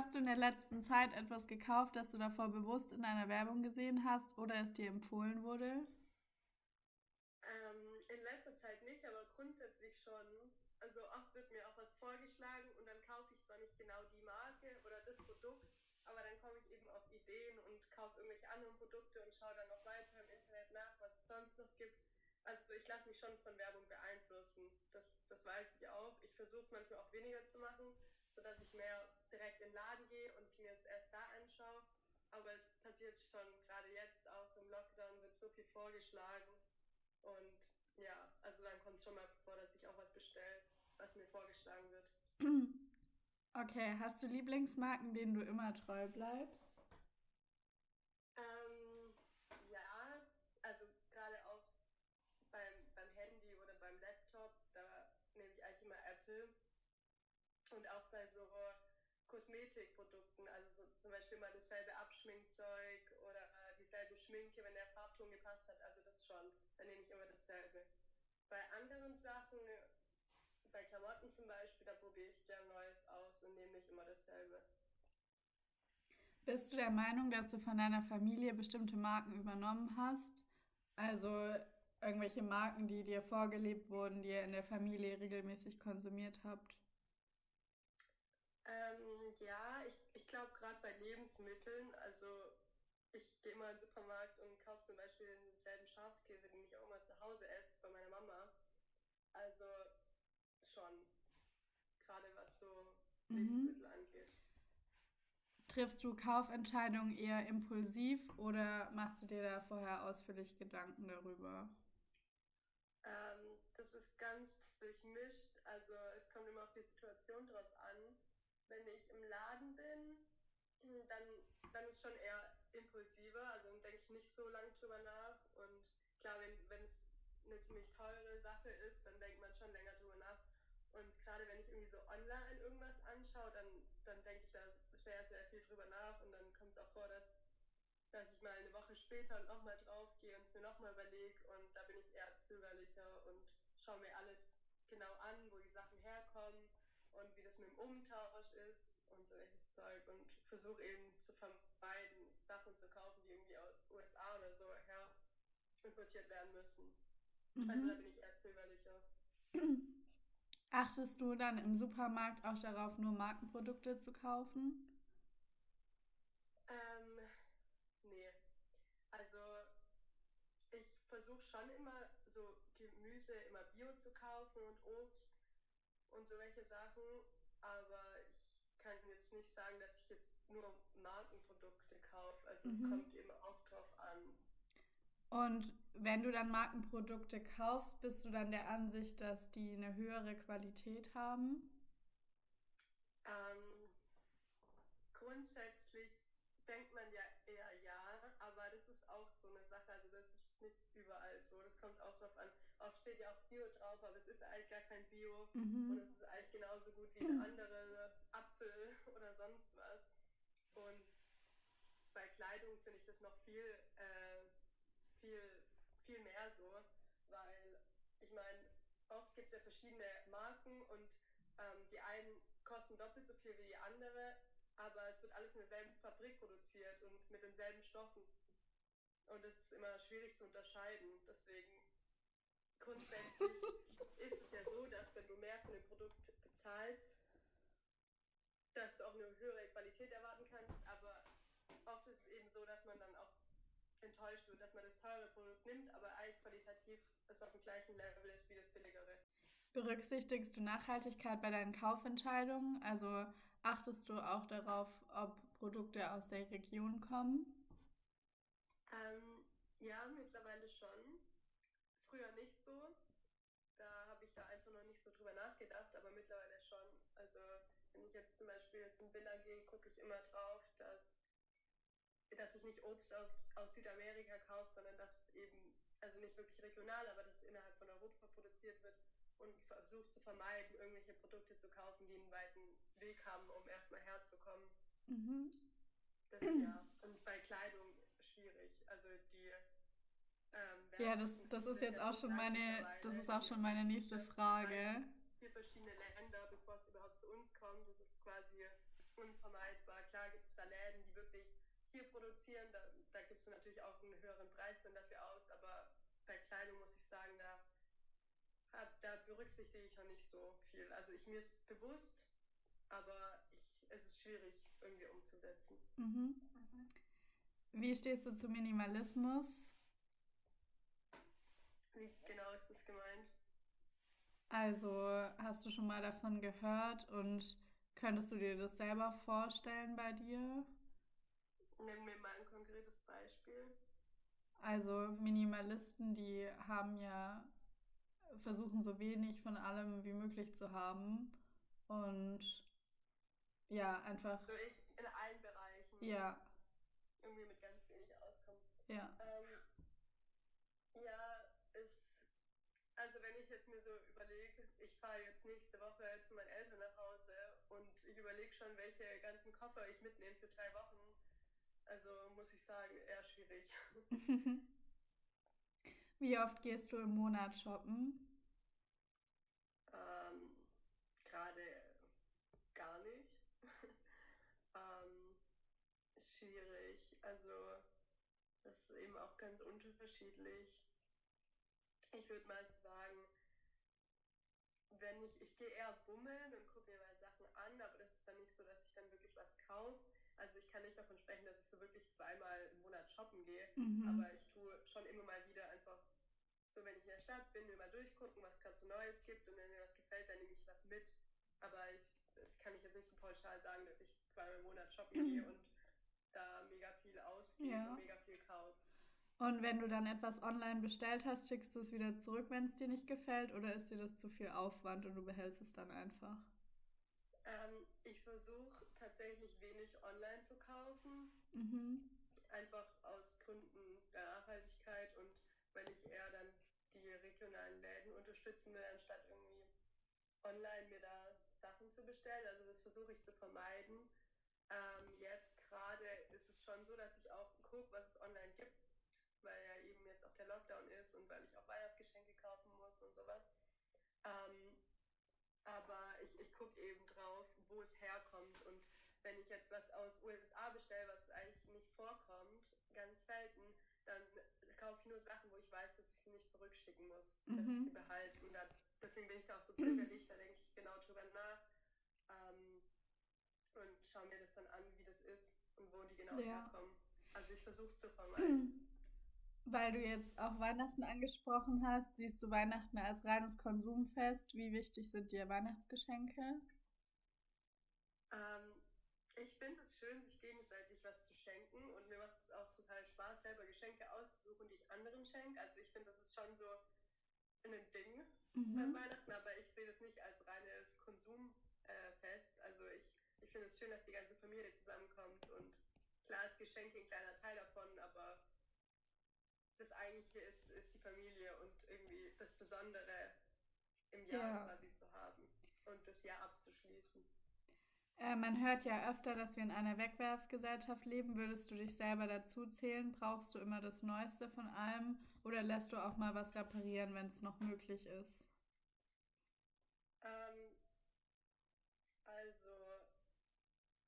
Hast du in der letzten Zeit etwas gekauft, das du davor bewusst in einer Werbung gesehen hast oder es dir empfohlen wurde? Ähm, in letzter Zeit nicht, aber grundsätzlich schon. Also oft wird mir auch was vorgeschlagen und dann kaufe ich zwar nicht genau die Marke oder das Produkt, aber dann komme ich eben auf Ideen und kaufe irgendwelche anderen Produkte und schaue dann noch weiter im Internet nach, was es sonst noch gibt. Also ich lasse mich schon von Werbung beeinflussen. Das, das weiß ich auch. Ich versuche es manchmal auch weniger zu machen, sodass ich mehr direkt in den Laden gehe und mir es erst da anschaue. Aber es passiert schon gerade jetzt auch im Lockdown wird so viel vorgeschlagen. Und ja, also dann kommt es schon mal vor, dass ich auch was bestelle, was mir vorgeschlagen wird. Okay, hast du Lieblingsmarken, denen du immer treu bleibst? Ähm, ja, also gerade auch beim, beim Handy oder beim Laptop, da nehme ich eigentlich immer Apple. Und auch bei so Kosmetikprodukten, also so zum Beispiel mal dasselbe Abschminkzeug oder äh, dieselbe Schminke, wenn der Farbton gepasst hat, also das schon, dann nehme ich immer dasselbe. Bei anderen Sachen, bei Klamotten zum Beispiel, da probiere ich gern Neues aus und nehme nicht immer dasselbe. Bist du der Meinung, dass du von deiner Familie bestimmte Marken übernommen hast? Also irgendwelche Marken, die dir vorgelebt wurden, die ihr in der Familie regelmäßig konsumiert habt? Ähm, ja, ich, ich glaube gerade bei Lebensmitteln, also ich gehe immer in den Supermarkt und kaufe zum Beispiel denselben Schafskäse, den ich auch immer zu Hause esse, bei meiner Mama. Also schon, gerade was so mhm. Lebensmittel angeht. Triffst du Kaufentscheidungen eher impulsiv oder machst du dir da vorher ausführlich Gedanken darüber? Ähm, das ist ganz durchmischt. Also es kommt immer auf die Situation drauf an wenn ich im Laden bin, dann, dann ist schon eher impulsiver, also dann denke ich nicht so lange drüber nach. Und klar, wenn es eine ziemlich teure Sache ist, dann denkt man schon länger drüber nach. Und gerade wenn ich irgendwie so online irgendwas anschaue, dann, dann denke ich da sehr, sehr viel drüber nach und dann kommt es auch vor, dass, dass ich mal eine Woche später nochmal drauf gehe und es mir nochmal überlege und da bin ich eher zögerlicher und schaue mir alles genau an, wo die Sachen herkommen und wie das mit dem Umtausch ist und solches Zeug und versuche eben zu vermeiden, Sachen zu kaufen, die irgendwie aus USA oder so her importiert werden müssen. Mhm. Also da bin ich eher zögerlicher. Achtest du dann im Supermarkt auch darauf, nur Markenprodukte zu kaufen? Ähm, nee. Also ich versuche schon immer so Gemüse immer Bio zu kaufen und Obst und so welche Sachen. Aber ich kann jetzt nicht sagen, dass ich jetzt nur Markenprodukte kaufe. Also mhm. es kommt eben auch drauf an. Und wenn du dann Markenprodukte kaufst, bist du dann der Ansicht, dass die eine höhere Qualität haben? Ähm, grundsätzlich denkt man ja eher ja, aber das ist auch so eine Sache. Also das ist nicht überall so. Das kommt auch drauf an. Oft steht ja auch Bio drauf, aber es ist eigentlich gar kein Bio mhm. und es ist eigentlich genauso gut wie ein anderer Apfel oder sonst was. Und bei Kleidung finde ich das noch viel, äh, viel, viel mehr so, weil ich meine, oft gibt es ja verschiedene Marken und ähm, die einen kosten doppelt so viel wie die andere, aber es wird alles in derselben Fabrik produziert und mit denselben Stoffen. Und es ist immer schwierig zu unterscheiden. Deswegen grundsätzlich ist es ja so, dass wenn du mehr für ein Produkt bezahlst, dass du auch eine höhere Qualität erwarten kannst, aber oft ist es eben so, dass man dann auch enttäuscht wird, dass man das teure Produkt nimmt, aber eigentlich qualitativ es auf dem gleichen Level ist wie das billigere. Berücksichtigst du Nachhaltigkeit bei deinen Kaufentscheidungen? Also achtest du auch darauf, ob Produkte aus der Region kommen? Ähm, ja, mittlerweile schon früher nicht so. Da habe ich da einfach noch nicht so drüber nachgedacht, aber mittlerweile schon. Also wenn ich jetzt zum Beispiel zum Villa gehe, gucke ich immer drauf, dass, dass ich nicht Obst aus, aus Südamerika kaufe, sondern dass es eben, also nicht wirklich regional, aber dass es innerhalb von Europa produziert wird und versuche zu vermeiden, irgendwelche Produkte zu kaufen, die einen weiten Weg haben, um erstmal herzukommen. Mhm. Das ja. Und bei Kleidung schwierig. Also die ähm, ja, das, das ist jetzt auch schon meine, das ist auch schon meine nächste Frage. Vier verschiedene Länder, bevor es überhaupt zu uns kommt. Das ist quasi unvermeidbar. hier produzieren, da, da gibst du natürlich auch einen höheren Preis dann dafür aus, aber bei Kleidung muss ich sagen, da, hab, da berücksichtige ich noch nicht so viel. Also ich mir ist bewusst, aber ich, es ist schwierig irgendwie umzusetzen. Mhm. Wie stehst du zu Minimalismus? Wie genau ist das gemeint? Also hast du schon mal davon gehört und könntest du dir das selber vorstellen bei dir? Nenn mir mal. Also Minimalisten, die haben ja versuchen so wenig von allem wie möglich zu haben und ja, einfach. So in allen Bereichen. Ja. Irgendwie mit ganz wenig auskommen. Ja. Ähm, ja, ist. Also, wenn ich jetzt mir so überlege, ich fahre jetzt nächste Woche zu meinen Eltern nach Hause und ich überlege schon, welche ganzen Koffer ich mitnehme für drei Wochen. Also, muss ich sagen, eher schwierig. Wie oft gehst du im Monat shoppen? ganz unterschiedlich. Ich würde mal sagen, wenn ich, ich gehe eher bummeln und gucke mir mal Sachen an, aber das ist dann nicht so, dass ich dann wirklich was kaufe. Also ich kann nicht davon sprechen, dass ich so wirklich zweimal im Monat shoppen gehe, mhm. aber ich tue schon immer mal wieder einfach so, wenn ich in der Stadt bin, mir mal durchgucken, was gerade so Neues gibt und wenn mir was gefällt, dann nehme ich was mit. Aber ich, das kann ich jetzt nicht so pauschal sagen, dass ich zweimal im Monat shoppen mhm. gehe und da mega viel ausgebe ja. und mega viel kaufe. Und wenn du dann etwas online bestellt hast, schickst du es wieder zurück, wenn es dir nicht gefällt, oder ist dir das zu viel Aufwand und du behältst es dann einfach? Ähm, ich versuche tatsächlich wenig online zu kaufen. Mhm. Einfach aus Gründen der Nachhaltigkeit und weil ich eher dann die regionalen Läden unterstützen will, anstatt irgendwie online mir da Sachen zu bestellen. Also das versuche ich zu vermeiden. Ähm, jetzt gerade ist es schon so, dass ich auch gucke, was es online gibt weil ja eben jetzt auch der Lockdown ist und weil ich auch Weihnachtsgeschenke kaufen muss und sowas. Ähm, aber ich, ich gucke eben wo es herkommt. Und wenn ich jetzt was aus USA bestelle, was eigentlich nicht vorkommt, ganz selten, dann kaufe ich nur Sachen, wo ich weiß, dass ich sie nicht zurückschicken muss, mhm. dass ich sie behalte. Und da, deswegen bin ich da auch so zögerlich, da denke ich genau drüber nach ähm, und schaue mir das dann an, wie das ist und wo die genau ja. herkommen. Also ich versuche es zu vermeiden. Weil du jetzt auch Weihnachten angesprochen hast, siehst du Weihnachten als reines Konsumfest. Wie wichtig sind dir Weihnachtsgeschenke? Ähm, ich finde es schön, sich gegenseitig was zu schenken und mir macht es auch total Spaß, selber Geschenke auszusuchen, die ich anderen schenke. Also ich finde, das ist schon so ein Ding mhm. bei Weihnachten, aber ich sehe das nicht als reines Konsumfest. Äh, also ich, ich finde es schön, dass die ganze Familie zusammenkommt und klar ist Geschenke ein kleiner Teil davon, aber das Eigentliche ist, ist die Familie und irgendwie das Besondere im Jahr ja. quasi zu haben und das Jahr abzuschließen. Äh, man hört ja öfter, dass wir in einer Wegwerfgesellschaft leben. Würdest du dich selber dazu zählen? Brauchst du immer das Neueste von allem oder lässt du auch mal was reparieren, wenn es noch möglich ist? Ähm, also,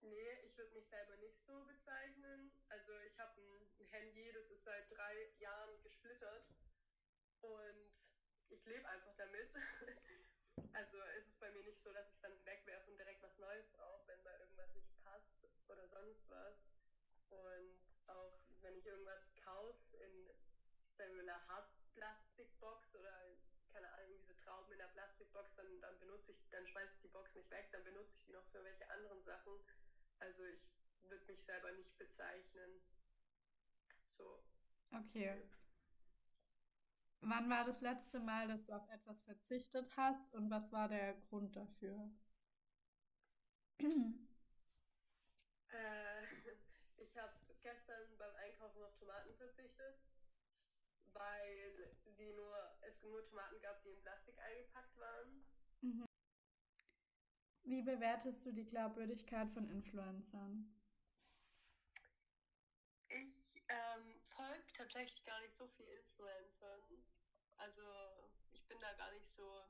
nee, ich würde mich selber nicht so bezeichnen. Also ich habe ein Handy, das ist seit drei Jahren gesplittert und ich lebe einfach damit. Also ist es bei mir nicht so, dass ich es dann wegwerfe und direkt was Neues brauche, wenn mal irgendwas nicht passt oder sonst was. Und auch wenn ich irgendwas kaufe in sagen wir, einer Hartplastikbox oder keine Ahnung, irgendwie so Trauben in der Plastikbox, dann, dann benutze ich, dann schmeiße ich die Box nicht weg, dann benutze ich die noch für welche anderen Sachen. Also ich würde mich selber nicht bezeichnen so. Okay. Wann war das letzte Mal, dass du auf etwas verzichtet hast und was war der Grund dafür? äh, ich habe gestern beim Einkaufen auf Tomaten verzichtet, weil die nur, es nur Tomaten gab, die in Plastik eingepackt waren. Mhm. Wie bewertest du die Glaubwürdigkeit von Influencern? Ähm, folgt tatsächlich gar nicht so viel Influencern. Also ich bin da gar nicht so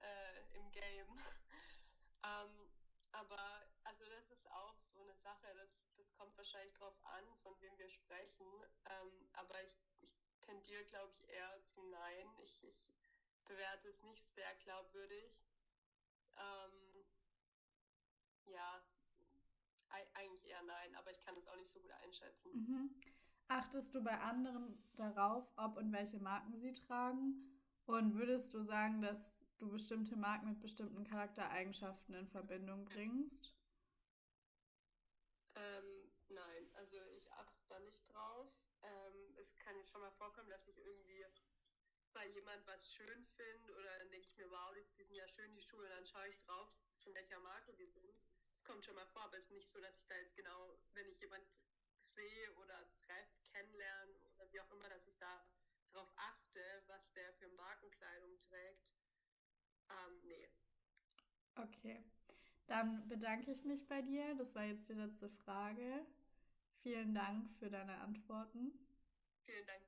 äh, im Game. ähm, aber also das ist auch so eine Sache, das, das kommt wahrscheinlich drauf an, von wem wir sprechen. Ähm, aber ich, ich tendiere, glaube ich, eher zu Nein. Ich, ich bewerte es nicht sehr glaubwürdig. Ähm, ja, eigentlich eher nein, aber ich kann es auch nicht so gut einschätzen. Mhm. Achtest du bei anderen darauf, ob und welche Marken sie tragen? Und würdest du sagen, dass du bestimmte Marken mit bestimmten Charaktereigenschaften in Verbindung bringst? Ähm, nein, also ich achte da nicht drauf. Ähm, es kann jetzt schon mal vorkommen, dass ich irgendwie bei jemand was schön finde oder dann denke ich mir, wow, die, die sind ja schön, die Schuhe, und dann schaue ich drauf, von welcher Marke die sind. Es kommt schon mal vor, aber es ist nicht so, dass ich da jetzt genau, wenn ich jemand sehe oder treffe, kennenlerne oder wie auch immer, dass ich da darauf achte, was der für Markenkleidung trägt. Ähm, nee. Okay. Dann bedanke ich mich bei dir. Das war jetzt die letzte Frage. Vielen Dank für deine Antworten. Vielen Dank